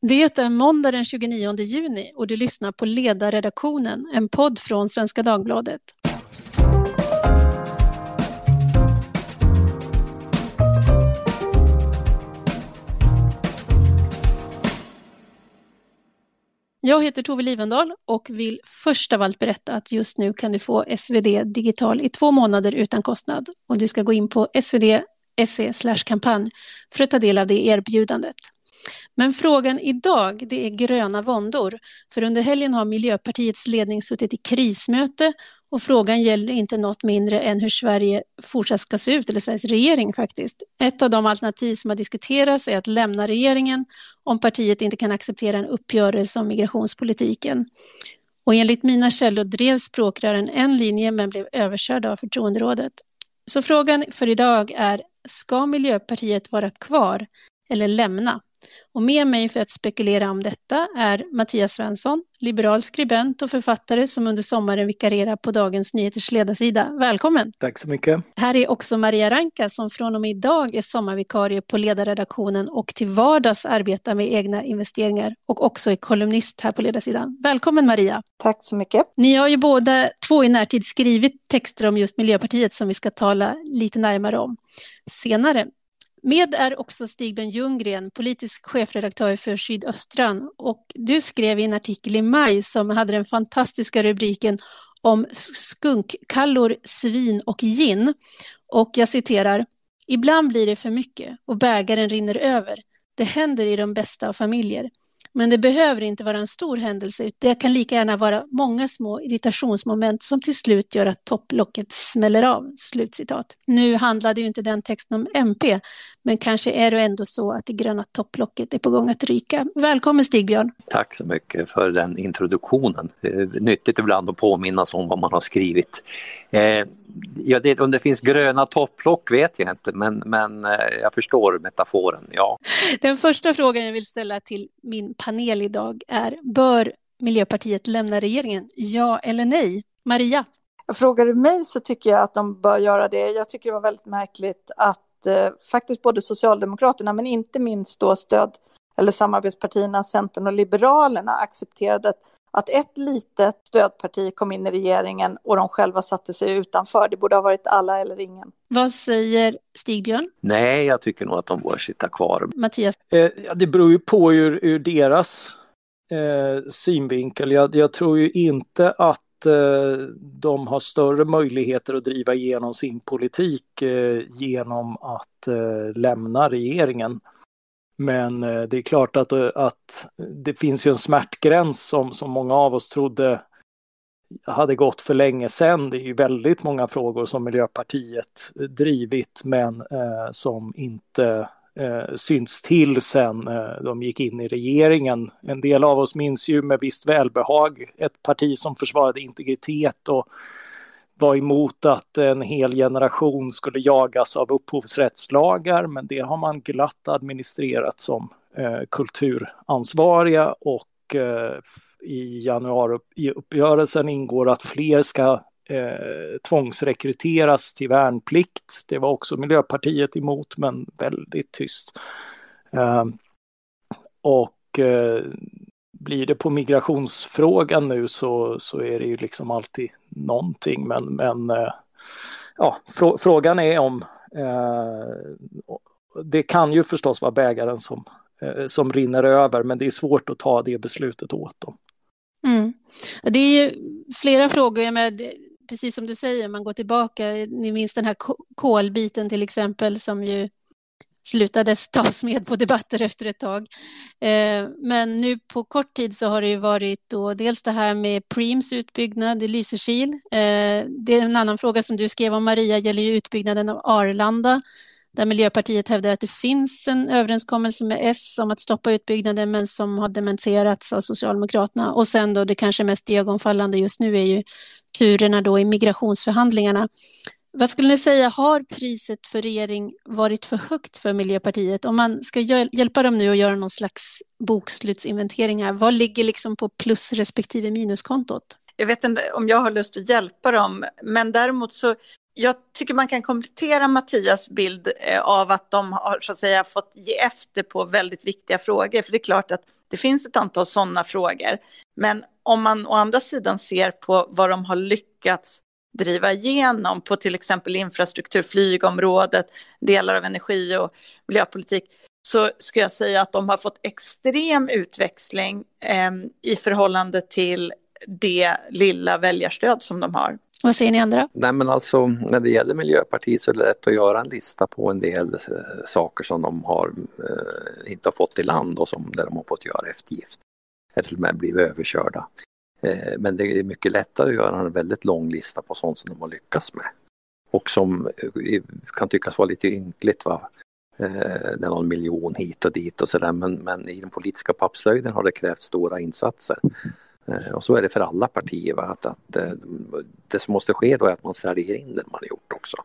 Det är måndag den 29 juni och du lyssnar på Ledarredaktionen, en podd från Svenska Dagbladet. Jag heter Tove Livendal och vill först av allt berätta att just nu kan du få SvD Digital i två månader utan kostnad och du ska gå in på svd.se kampanj för att ta del av det erbjudandet. Men frågan idag det är gröna våndor. För under helgen har Miljöpartiets ledning suttit i krismöte och frågan gäller inte något mindre än hur Sverige fortsatt ska se ut, eller Sveriges regering faktiskt. Ett av de alternativ som har diskuterats är att lämna regeringen om partiet inte kan acceptera en uppgörelse om migrationspolitiken. Och enligt mina källor drev språkrören en linje men blev överkörd av förtroenderådet. Så frågan för idag är, ska Miljöpartiet vara kvar eller lämna? Och med mig för att spekulera om detta är Mattias Svensson, liberal skribent och författare som under sommaren vikarierar på Dagens Nyheters ledarsida. Välkommen! Tack så mycket! Här är också Maria Ranka som från och med idag är sommarvikarie på ledarredaktionen och till vardags arbetar med egna investeringar och också är kolumnist här på ledarsidan. Välkommen Maria! Tack så mycket! Ni har ju båda två i närtid skrivit texter om just Miljöpartiet som vi ska tala lite närmare om senare. Med är också Stig-Björn Ljunggren, politisk chefredaktör för Sydöstran. Och du skrev i en artikel i maj som hade den fantastiska rubriken om skunkkallor, svin och gin. Och jag citerar. Ibland blir det för mycket och bägaren rinner över. Det händer i de bästa av familjer. Men det behöver inte vara en stor händelse, det kan lika gärna vara många små irritationsmoment som till slut gör att topplocket smäller av. Slutcitat. Nu handlade ju inte den texten om MP, men kanske är det ändå så att det gröna topplocket är på gång att ryka. Välkommen Stigbjörn! Tack så mycket för den introduktionen. Det är nyttigt ibland att påminnas om vad man har skrivit. Eh, Ja, det, om det finns gröna topplock vet jag inte, men, men eh, jag förstår metaforen. Ja. Den första frågan jag vill ställa till min panel idag är, bör Miljöpartiet lämna regeringen? Ja eller nej? Maria? Frågar du mig så tycker jag att de bör göra det. Jag tycker det var väldigt märkligt att eh, faktiskt både Socialdemokraterna, men inte minst då stöd eller samarbetspartierna Centern och Liberalerna accepterade att ett litet stödparti kom in i regeringen och de själva satte sig utanför. Det borde ha varit alla eller ingen. Vad säger Stigbjörn? Nej, jag tycker nog att de bör sitta kvar. Mattias? Eh, det beror ju på ur, ur deras eh, synvinkel. Jag, jag, tror ju inte att eh, de har större möjligheter att driva igenom sin politik eh, genom att eh, lämna regeringen. Men eh, det är klart att, eh, att det finns ju en smärtgräns som, som många av oss trodde hade gått för länge sedan. Det är ju väldigt många frågor som Miljöpartiet drivit men eh, som inte eh, syns till sen eh, de gick in i regeringen. En del av oss minns ju med visst välbehag ett parti som försvarade integritet och var emot att en hel generation skulle jagas av upphovsrättslagar, men det har man glatt administrerat som eh, kulturansvariga och eh, i januariuppgörelsen ingår att fler ska eh, tvångsrekryteras till värnplikt. Det var också Miljöpartiet emot, men väldigt tyst. Eh, och eh, blir det på migrationsfrågan nu så, så är det ju liksom alltid någonting. Men, men eh, ja, frå, frågan är om eh, det kan ju förstås vara bägaren som, eh, som rinner över, men det är svårt att ta det beslutet åt dem. Mm. Det är ju flera frågor, med, precis som du säger, man går tillbaka, ni minns den här kolbiten till exempel som ju slutades tas med på debatter efter ett tag. Eh, men nu på kort tid så har det ju varit då dels det här med Preems utbyggnad i Lysekil. Eh, det är en annan fråga som du skrev om Maria, gäller ju utbyggnaden av Arlanda där Miljöpartiet hävdar att det finns en överenskommelse med S om att stoppa utbyggnaden men som har dementerats av Socialdemokraterna. Och sen då det kanske mest ögonfallande just nu är ju turerna då i migrationsförhandlingarna. Vad skulle ni säga, har priset för regering varit för högt för Miljöpartiet? Om man ska hjälpa dem nu att göra någon slags bokslutsinventering här, vad ligger liksom på plus respektive minuskontot? Jag vet inte om jag har lust att hjälpa dem, men däremot så jag tycker man kan komplettera Mattias bild eh, av att de har så att säga fått ge efter på väldigt viktiga frågor. För det är klart att det finns ett antal sådana frågor. Men om man å andra sidan ser på vad de har lyckats driva igenom på till exempel infrastruktur, flygområdet, delar av energi och miljöpolitik, så ska jag säga att de har fått extrem utväxling eh, i förhållande till det lilla väljarstöd som de har. Vad säger ni andra? Nej men alltså när det gäller Miljöpartiet så är det lätt att göra en lista på en del eh, saker som de har, eh, inte har fått i land och som där de har fått göra eftergift. Eller till och med blivit överkörda. Eh, men det är mycket lättare att göra en väldigt lång lista på sånt som de har lyckats med. Och som eh, kan tyckas vara lite ynkligt. Va? Eh, det är någon miljon hit och dit och sådär men, men i den politiska pappslöjden har det krävts stora insatser. Eh, och så är det för alla partier, va? Att, att eh, det som måste ske då är att man säljer in det man har gjort också.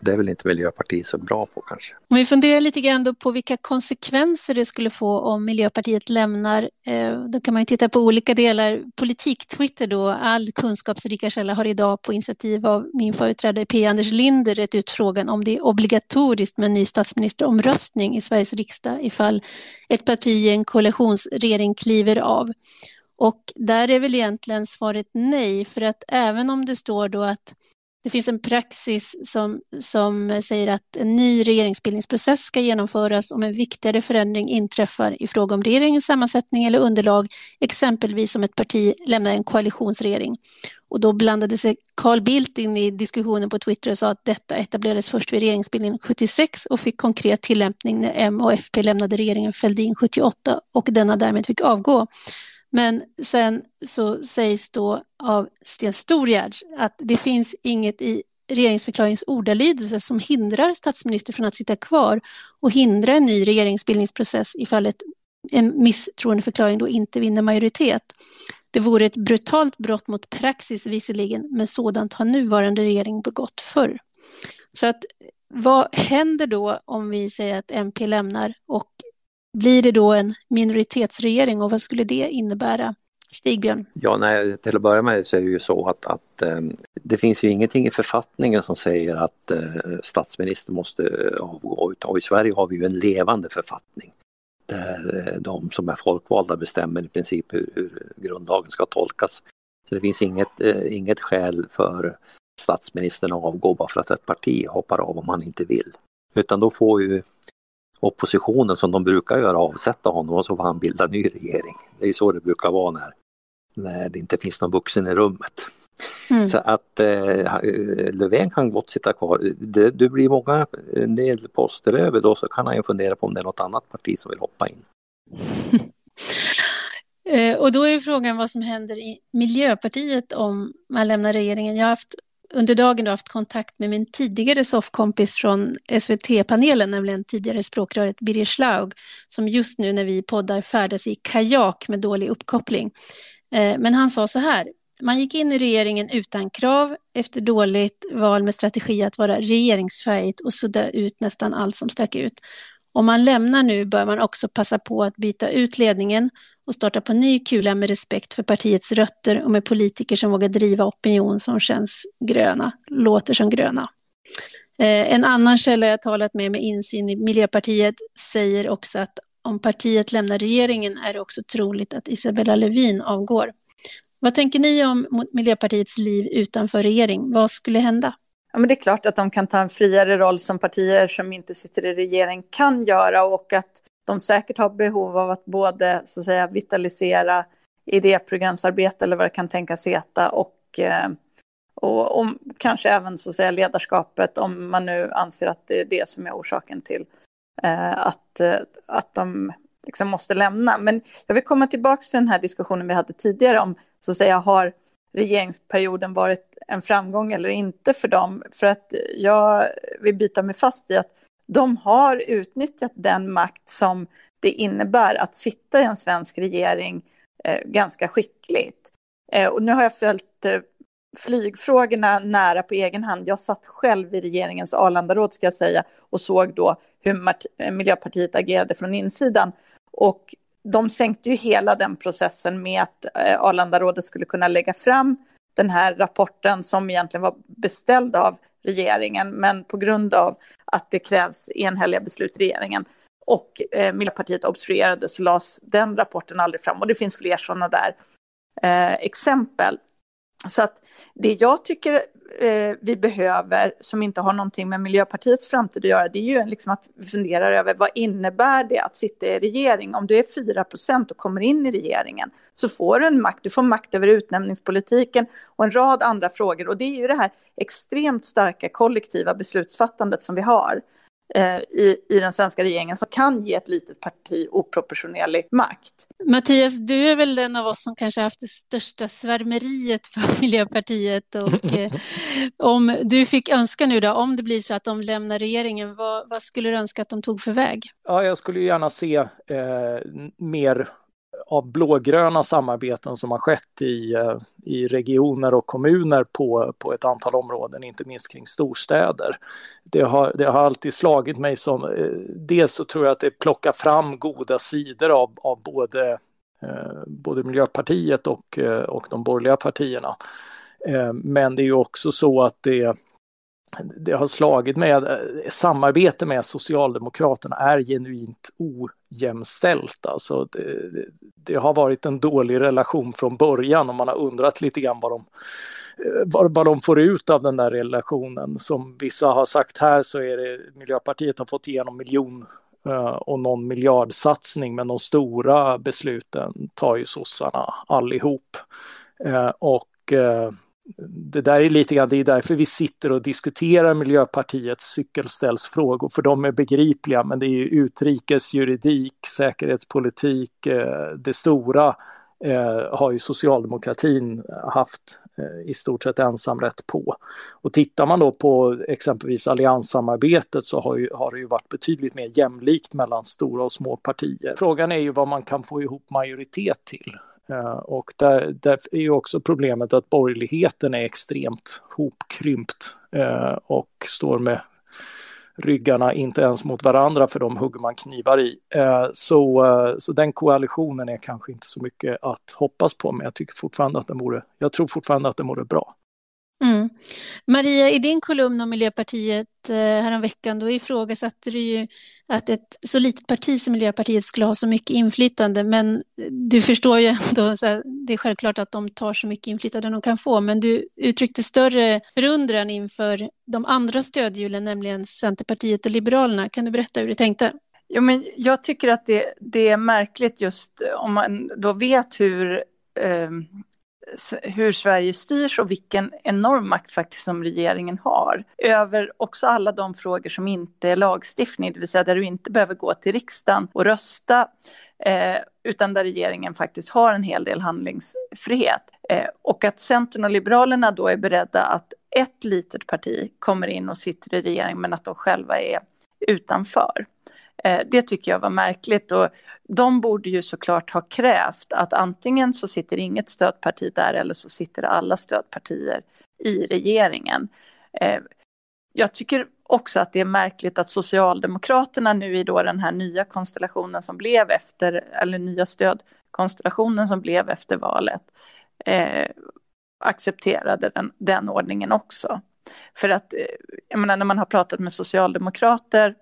Det är väl inte Miljöpartiet så bra på kanske. Om vi funderar lite grann då på vilka konsekvenser det skulle få om Miljöpartiet lämnar, eh, då kan man ju titta på olika delar. Politik-Twitter då, all kunskapsrika källa har idag på initiativ av min företrädare P. Anders Linder rätt ut frågan om det är obligatoriskt med en ny statsministeromröstning i Sveriges riksdag ifall ett parti i en koalitionsregering kliver av. Och där är väl egentligen svaret nej, för att även om det står då att det finns en praxis som, som säger att en ny regeringsbildningsprocess ska genomföras om en viktigare förändring inträffar i fråga om regeringens sammansättning eller underlag, exempelvis om ett parti lämnar en koalitionsregering. Och då blandade sig Carl Bildt in i diskussionen på Twitter och sa att detta etablerades först vid regeringsbildningen 76 och fick konkret tillämpning när M och FP lämnade regeringen Fälldin 78 och denna därmed fick avgå. Men sen så sägs då av Sten Storgärd att det finns inget i regeringsförklaringens ordalydelse som hindrar statsminister från att sitta kvar och hindra en ny regeringsbildningsprocess ifall ett, en misstroendeförklaring då inte vinner majoritet. Det vore ett brutalt brott mot praxis visserligen, men sådant har nuvarande regering begått förr. Så att vad händer då om vi säger att MP lämnar och blir det då en minoritetsregering och vad skulle det innebära? Stigbjörn? Ja, nej, till att börja med så är det ju så att, att eh, det finns ju ingenting i författningen som säger att eh, statsministern måste avgå. Och i Sverige har vi ju en levande författning där eh, de som är folkvalda bestämmer i princip hur, hur grundlagen ska tolkas. Så det finns inget, eh, inget skäl för statsministern att avgå bara för att ett parti hoppar av om han inte vill. Utan då får ju oppositionen som de brukar göra avsätta honom och så får han bilda ny regering. Det är ju så det brukar vara när, när det inte finns någon vuxen i rummet. Mm. Så att eh, Löfven kan gott sitta kvar. Det, det blir många, en del poster över då så kan han ju fundera på om det är något annat parti som vill hoppa in. Eh, och då är frågan vad som händer i Miljöpartiet om man lämnar regeringen. Jag har haft under dagen haft kontakt med min tidigare soffkompis från SVT-panelen, nämligen tidigare språkröret Birger Schlaug, som just nu när vi poddar färdas i kajak med dålig uppkoppling. Eh, men han sa så här, man gick in i regeringen utan krav efter dåligt val med strategi att vara regeringsfärdigt och sudda ut nästan allt som stack ut. Om man lämnar nu bör man också passa på att byta ut ledningen och starta på ny kula med respekt för partiets rötter och med politiker som vågar driva opinion som känns gröna, låter som gröna. Eh, en annan källa jag talat med med insyn i Miljöpartiet säger också att om partiet lämnar regeringen är det också troligt att Isabella Lövin avgår. Vad tänker ni om Miljöpartiets liv utanför regering? Vad skulle hända? Ja, men det är klart att de kan ta en friare roll som partier som inte sitter i regering kan göra och att de säkert har behov av att både så att säga, vitalisera idéprogramsarbete eller vad det kan tänkas heta och, eh, och, och, kanske även så att säga, ledarskapet om man nu anser att det är det som är orsaken till eh, att, eh, att de liksom måste lämna. Men jag vill komma tillbaka till den här diskussionen vi hade tidigare om så att säga har regeringsperioden varit en framgång eller inte för dem? För att jag vill byta mig fast i att de har utnyttjat den makt som det innebär att sitta i en svensk regering eh, ganska skickligt. Eh, och nu har jag följt eh, flygfrågorna nära på egen hand. Jag satt själv i regeringens Arlandaråd ska jag säga och såg då hur Mart eh, Miljöpartiet agerade från insidan. Och de sänkte ju hela den processen med att eh, Arlandarådet skulle kunna lägga fram den här rapporten som egentligen var beställd av regeringen, men på grund av att det krävs enhälliga beslut i regeringen och eh, Miljöpartiet obstruerade så lades den rapporten aldrig fram. Och det finns fler sådana där eh, exempel. Så att det jag tycker eh, vi behöver, som inte har någonting med Miljöpartiets framtid att göra, det är ju liksom att vi funderar över vad innebär det att sitta i regering? Om du är 4 procent och kommer in i regeringen så får du en makt, du får makt över utnämningspolitiken och en rad andra frågor. Och det är ju det här extremt starka kollektiva beslutsfattandet som vi har. Eh, i, i den svenska regeringen som kan ge ett litet parti oproportionerlig makt. Mattias, du är väl den av oss som kanske haft det största svärmeriet för Miljöpartiet och eh, om du fick önska nu då, om det blir så att de lämnar regeringen, vad, vad skulle du önska att de tog för väg? Ja, jag skulle gärna se eh, mer av blågröna samarbeten som har skett i, eh, i regioner och kommuner på, på ett antal områden, inte minst kring storstäder. Det har, det har alltid slagit mig som, eh, dels så tror jag att det plockar fram goda sidor av, av både, eh, både Miljöpartiet och, eh, och de borgerliga partierna. Men det är ju också så att det det har slagit med, eh, samarbete med Socialdemokraterna är genuint ojämställt. Alltså det, det, har varit en dålig relation från början och man har undrat lite grann vad de, eh, vad, vad de får ut av den där relationen. Som vissa har sagt här så är det Miljöpartiet har fått igenom miljon eh, och någon miljardsatsning men de stora besluten tar ju sossarna allihop. Och det där är lite grann, det är därför vi sitter och diskuterar Miljöpartiets cykelställsfrågor, för de är begripliga, men det är ju utrikesjuridik, säkerhetspolitik, eh, det stora eh, har ju socialdemokratin haft eh, i stort sett ensamrätt på. Och tittar man då på exempelvis allianssamarbetet så har, ju, har det ju varit betydligt mer jämlikt mellan stora och små partier. Frågan är ju vad man kan få ihop majoritet till. Eh, och där, där är ju också problemet att borgerligheten är extremt hopkrympt eh, och står med ryggarna inte ens mot varandra för de hugger man knivar i. Eh, så, så den koalitionen är kanske inte så mycket att hoppas på, men jag tycker fortfarande att den vore, jag tror fortfarande att den vore bra. Mm. Maria, i din kolumn om Miljöpartiet eh, häromveckan, då ifrågasatte du ju att ett så litet parti som Miljöpartiet skulle ha så mycket inflytande, men du förstår ju ändå, så här, det är självklart att de tar så mycket inflytande de kan få, men du uttryckte större förundran inför de andra stödhjulen, nämligen Centerpartiet och Liberalerna. Kan du berätta hur du tänkte? Jo, men jag tycker att det, det är märkligt just om man då vet hur eh, hur Sverige styrs och vilken enorm makt faktiskt som regeringen har över också alla de frågor som inte är lagstiftning, det vill säga där du inte behöver gå till riksdagen och rösta eh, utan där regeringen faktiskt har en hel del handlingsfrihet. Eh, och att Centern och Liberalerna då är beredda att ett litet parti kommer in och sitter i regeringen men att de själva är utanför. Eh, det tycker jag var märkligt och de borde ju såklart ha krävt att antingen så sitter inget stödparti där eller så sitter alla stödpartier i regeringen. Eh, jag tycker också att det är märkligt att Socialdemokraterna nu i då den här nya konstellationen som blev efter, eller nya stödkonstellationen som blev efter valet, eh, accepterade den, den ordningen också. För att, eh, jag menar när man har pratat med socialdemokrater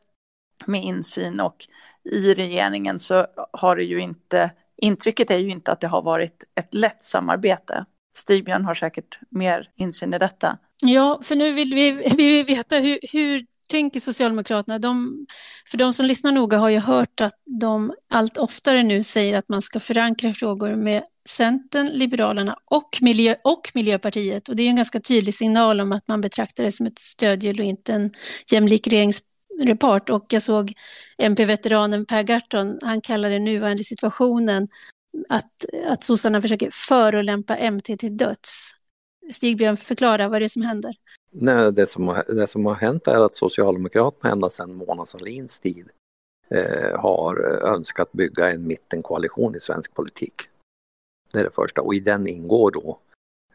med insyn och i regeringen så har det ju inte, intrycket är ju inte att det har varit ett lätt samarbete. Stigbjörn har säkert mer insyn i detta. Ja, för nu vill vi, vi vill veta hur, hur tänker Socialdemokraterna? De, för de som lyssnar noga har ju hört att de allt oftare nu säger att man ska förankra frågor med Centern, Liberalerna och, miljö, och Miljöpartiet. Och det är en ganska tydlig signal om att man betraktar det som ett stödhjul och inte en jämlik regerings report och jag såg MP-veteranen Per Gahrton, han kallar den nuvarande situationen att, att sossarna försöker förolämpa MT till döds. Stigbjörn, förklara vad det är som händer. Nej, det, som har, det som har hänt är att Socialdemokraterna ända sedan Mona Sahlins tid eh, har önskat bygga en mittenkoalition i svensk politik. Det är det första och i den ingår då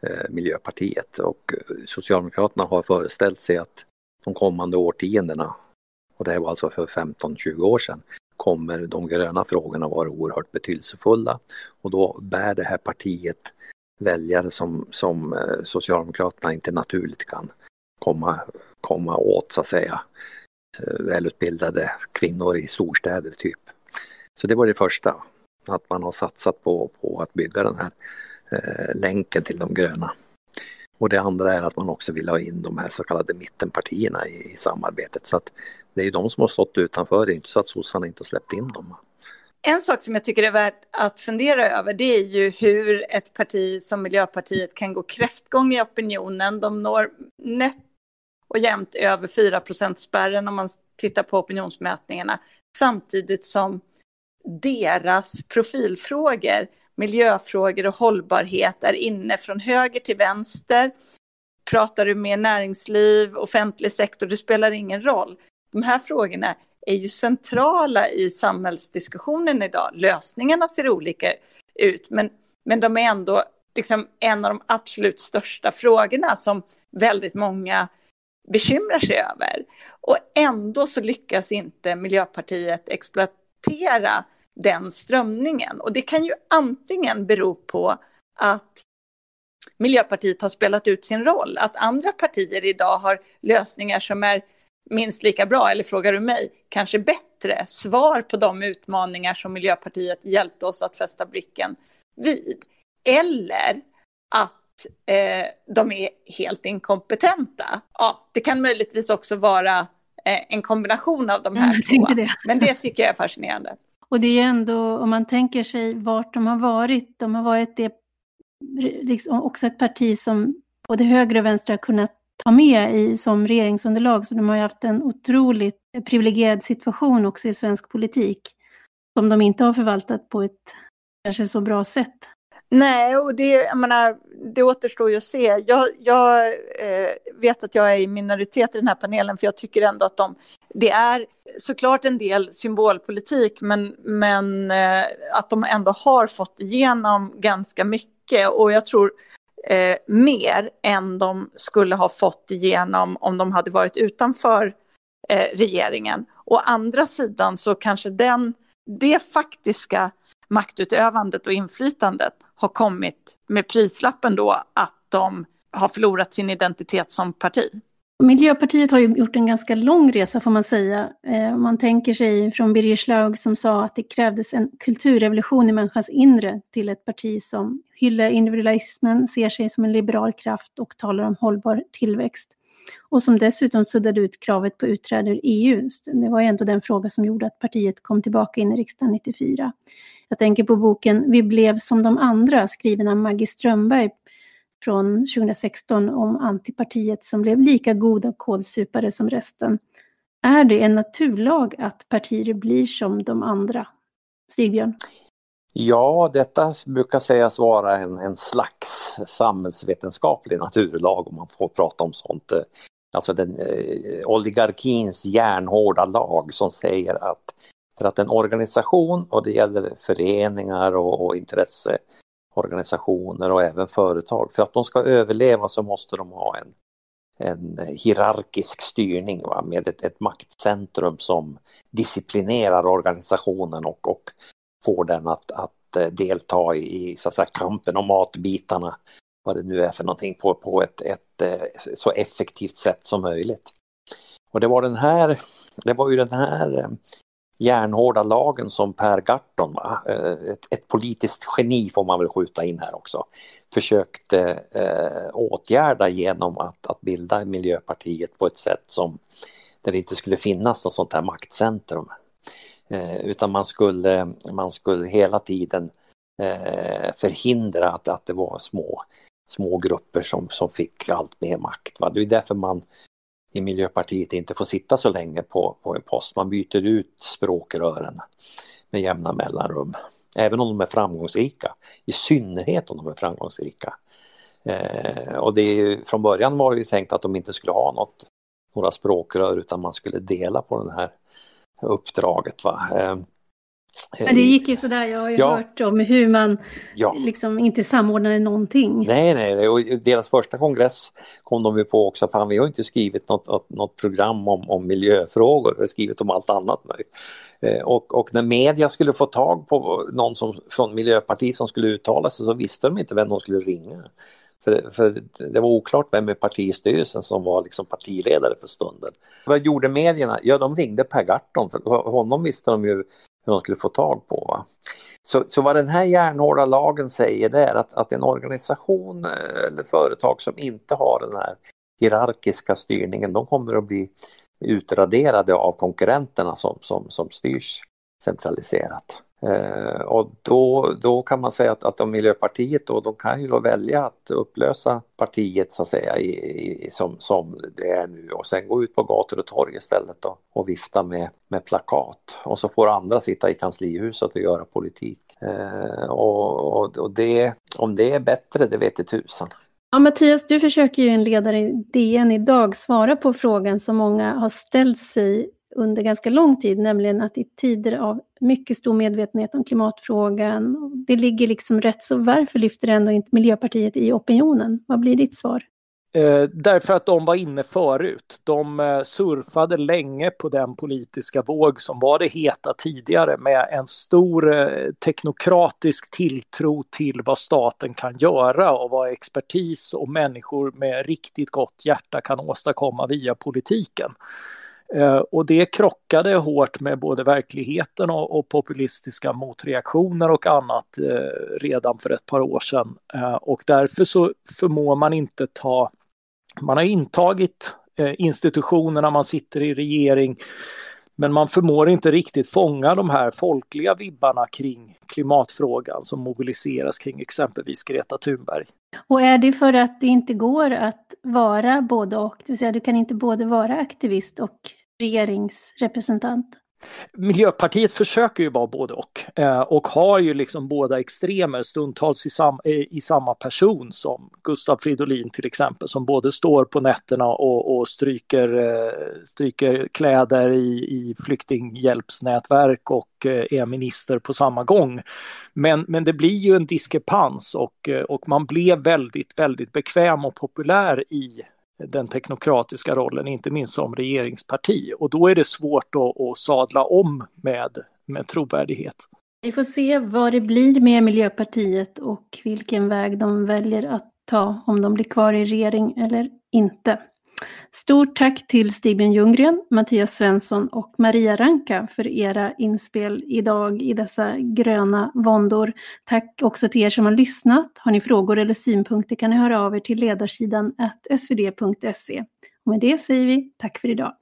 eh, Miljöpartiet och Socialdemokraterna har föreställt sig att de kommande årtiondena och det var alltså för 15-20 år sedan, kommer de gröna frågorna vara oerhört betydelsefulla och då bär det här partiet väljare som, som eh, Socialdemokraterna inte naturligt kan komma, komma åt så att säga. Eh, välutbildade kvinnor i storstäder typ. Så det var det första, att man har satsat på, på att bygga den här eh, länken till de gröna. Och det andra är att man också vill ha in de här så kallade mittenpartierna i, i samarbetet. Så att det är ju de som har stått utanför, det är inte så att sossarna inte har släppt in dem. En sak som jag tycker är värt att fundera över det är ju hur ett parti som Miljöpartiet kan gå kräftgång i opinionen. De når nätt och jämnt över 4 spärren om man tittar på opinionsmätningarna. Samtidigt som deras profilfrågor, miljöfrågor och hållbarhet är inne från höger till vänster. Pratar du med näringsliv, offentlig sektor, det spelar ingen roll. De här frågorna är ju centrala i samhällsdiskussionen idag. Lösningarna ser olika ut, men, men de är ändå liksom en av de absolut största frågorna som väldigt många bekymrar sig över. Och ändå så lyckas inte Miljöpartiet exploatera den strömningen. Och det kan ju antingen bero på att Miljöpartiet har spelat ut sin roll, att andra partier idag har lösningar som är minst lika bra, eller frågar du mig, kanske bättre svar på de utmaningar som Miljöpartiet hjälpte oss att fästa blicken vid. Eller att eh, de är helt inkompetenta. Ja, det kan möjligtvis också vara eh, en kombination av de här två. Det. Men det tycker jag är fascinerande. Och det är ändå, om man tänker sig vart de har varit, de har varit det, liksom också ett parti som både höger och vänster har kunnat ta med i som regeringsunderlag, så de har ju haft en otroligt privilegierad situation också i svensk politik, som de inte har förvaltat på ett kanske så bra sätt. Nej, och det, jag menar, det återstår ju att se. Jag, jag eh, vet att jag är i minoritet i den här panelen, för jag tycker ändå att de... Det är såklart en del symbolpolitik, men, men eh, att de ändå har fått igenom ganska mycket. Och jag tror eh, mer än de skulle ha fått igenom om de hade varit utanför eh, regeringen. Å andra sidan så kanske den, det faktiska maktutövandet och inflytandet har kommit med prislappen då att de har förlorat sin identitet som parti. Miljöpartiet har ju gjort en ganska lång resa får man säga. Eh, man tänker sig från Birger Schlaug som sa att det krävdes en kulturrevolution i människans inre till ett parti som hyllar individualismen, ser sig som en liberal kraft och talar om hållbar tillväxt. Och som dessutom suddade ut kravet på utträde ur EU. Det var ändå den fråga som gjorde att partiet kom tillbaka in i riksdagen 94. Jag tänker på boken Vi blev som de andra skriven av Maggie Strömberg från 2016 om antipartiet som blev lika goda kålsupare som resten. Är det en naturlag att partier blir som de andra? Stigbjörn? Ja, detta brukar sägas vara en, en slags samhällsvetenskaplig naturlag om man får prata om sånt. Alltså den eh, oligarkins järnhårda lag som säger att för att en organisation, och det gäller föreningar och, och intresse, organisationer och även företag. För att de ska överleva så måste de ha en, en hierarkisk styrning va? med ett, ett maktcentrum som disciplinerar organisationen och, och får den att, att eh, delta i så att säga, kampen om matbitarna, vad det nu är för någonting, på, på ett, ett eh, så effektivt sätt som möjligt. Och det var den här, det var ju den här eh, järnhårda lagen som Per Gahrton, eh, ett, ett, politiskt geni får man väl skjuta in här också, försökte eh, åtgärda genom att, att bilda Miljöpartiet på ett sätt som där det inte skulle finnas något sånt här maktcentrum. Eh, utan man skulle, man skulle hela tiden eh, förhindra att, att det var små, små grupper som, som fick allt mer makt. Va? Det är därför man i Miljöpartiet inte får sitta så länge på, på en post. Man byter ut språkrören med jämna mellanrum. Även om de är framgångsrika, i synnerhet om de är framgångsrika. Eh, och det är, från början var det ju tänkt att de inte skulle ha något, några språkrör utan man skulle dela på det här uppdraget. Va? Eh, men det gick ju sådär, jag har ju ja. hört om hur man ja. liksom inte samordnade någonting. Nej, nej, och deras första kongress kom de ju på också, fan vi har inte skrivit något, något program om, om miljöfrågor, vi har skrivit om allt annat. Eh, och, och, när media skulle få tag på någon som, från Miljöpartiet som skulle uttala sig så visste de inte vem de skulle ringa. För, för, det var oklart vem i partistyrelsen som var liksom partiledare för stunden. Vad gjorde medierna? Ja, de ringde Per Gahrton, för honom visste de ju hur de skulle få tag på. Va? Så, så vad den här järnhårda lagen säger det är att, att en organisation eh, eller företag som inte har den här hierarkiska styrningen, de kommer att bli utraderade av konkurrenterna som, som, som styrs centraliserat. Eh, och då, då kan man säga att, att de Miljöpartiet då, de kan ju då välja att upplösa partiet så att säga i, i, som, som det är nu och sen gå ut på gator och torg istället då, och vifta med, med plakat. Och så får andra sitta i kanslihuset och göra politik. Eh, och, och, och det, om det är bättre, det vet i tusan. Ja, Mattias, du försöker ju en ledare i DN idag svara på frågan som många har ställt sig under ganska lång tid, nämligen att i tider av mycket stor medvetenhet om klimatfrågan, det ligger liksom rätt, så varför lyfter ändå inte Miljöpartiet i opinionen? Vad blir ditt svar? Eh, därför att de var inne förut. De eh, surfade länge på den politiska våg som var det heta tidigare med en stor eh, teknokratisk tilltro till vad staten kan göra och vad expertis och människor med riktigt gott hjärta kan åstadkomma via politiken. Eh, och det krockade hårt med både verkligheten och, och populistiska motreaktioner och annat eh, redan för ett par år sedan. Eh, och därför så förmår man inte ta, man har intagit eh, institutionerna, man sitter i regering, men man förmår inte riktigt fånga de här folkliga vibbarna kring klimatfrågan som mobiliseras kring exempelvis Greta Thunberg. Och är det för att det inte går att vara både och, det vill säga du kan inte både vara aktivist och regeringsrepresentant? Miljöpartiet försöker ju vara både och eh, och har ju liksom båda extremer stundtals i, sam, eh, i samma person som Gustav Fridolin till exempel som både står på nätterna och, och stryker, eh, stryker kläder i, i flyktinghjälpsnätverk och är minister på samma gång. Men, men det blir ju en diskrepans och, och man blev väldigt, väldigt bekväm och populär i den teknokratiska rollen, inte minst som regeringsparti. Och då är det svårt att, att sadla om med, med trovärdighet. Vi får se vad det blir med Miljöpartiet och vilken väg de väljer att ta, om de blir kvar i regering eller inte. Stort tack till Stigbjörn Ljunggren, Mattias Svensson och Maria Ranka för era inspel idag i dessa gröna våndor. Tack också till er som har lyssnat. Har ni frågor eller synpunkter kan ni höra av er till ledarsidan svd.se. Och med det säger vi tack för idag.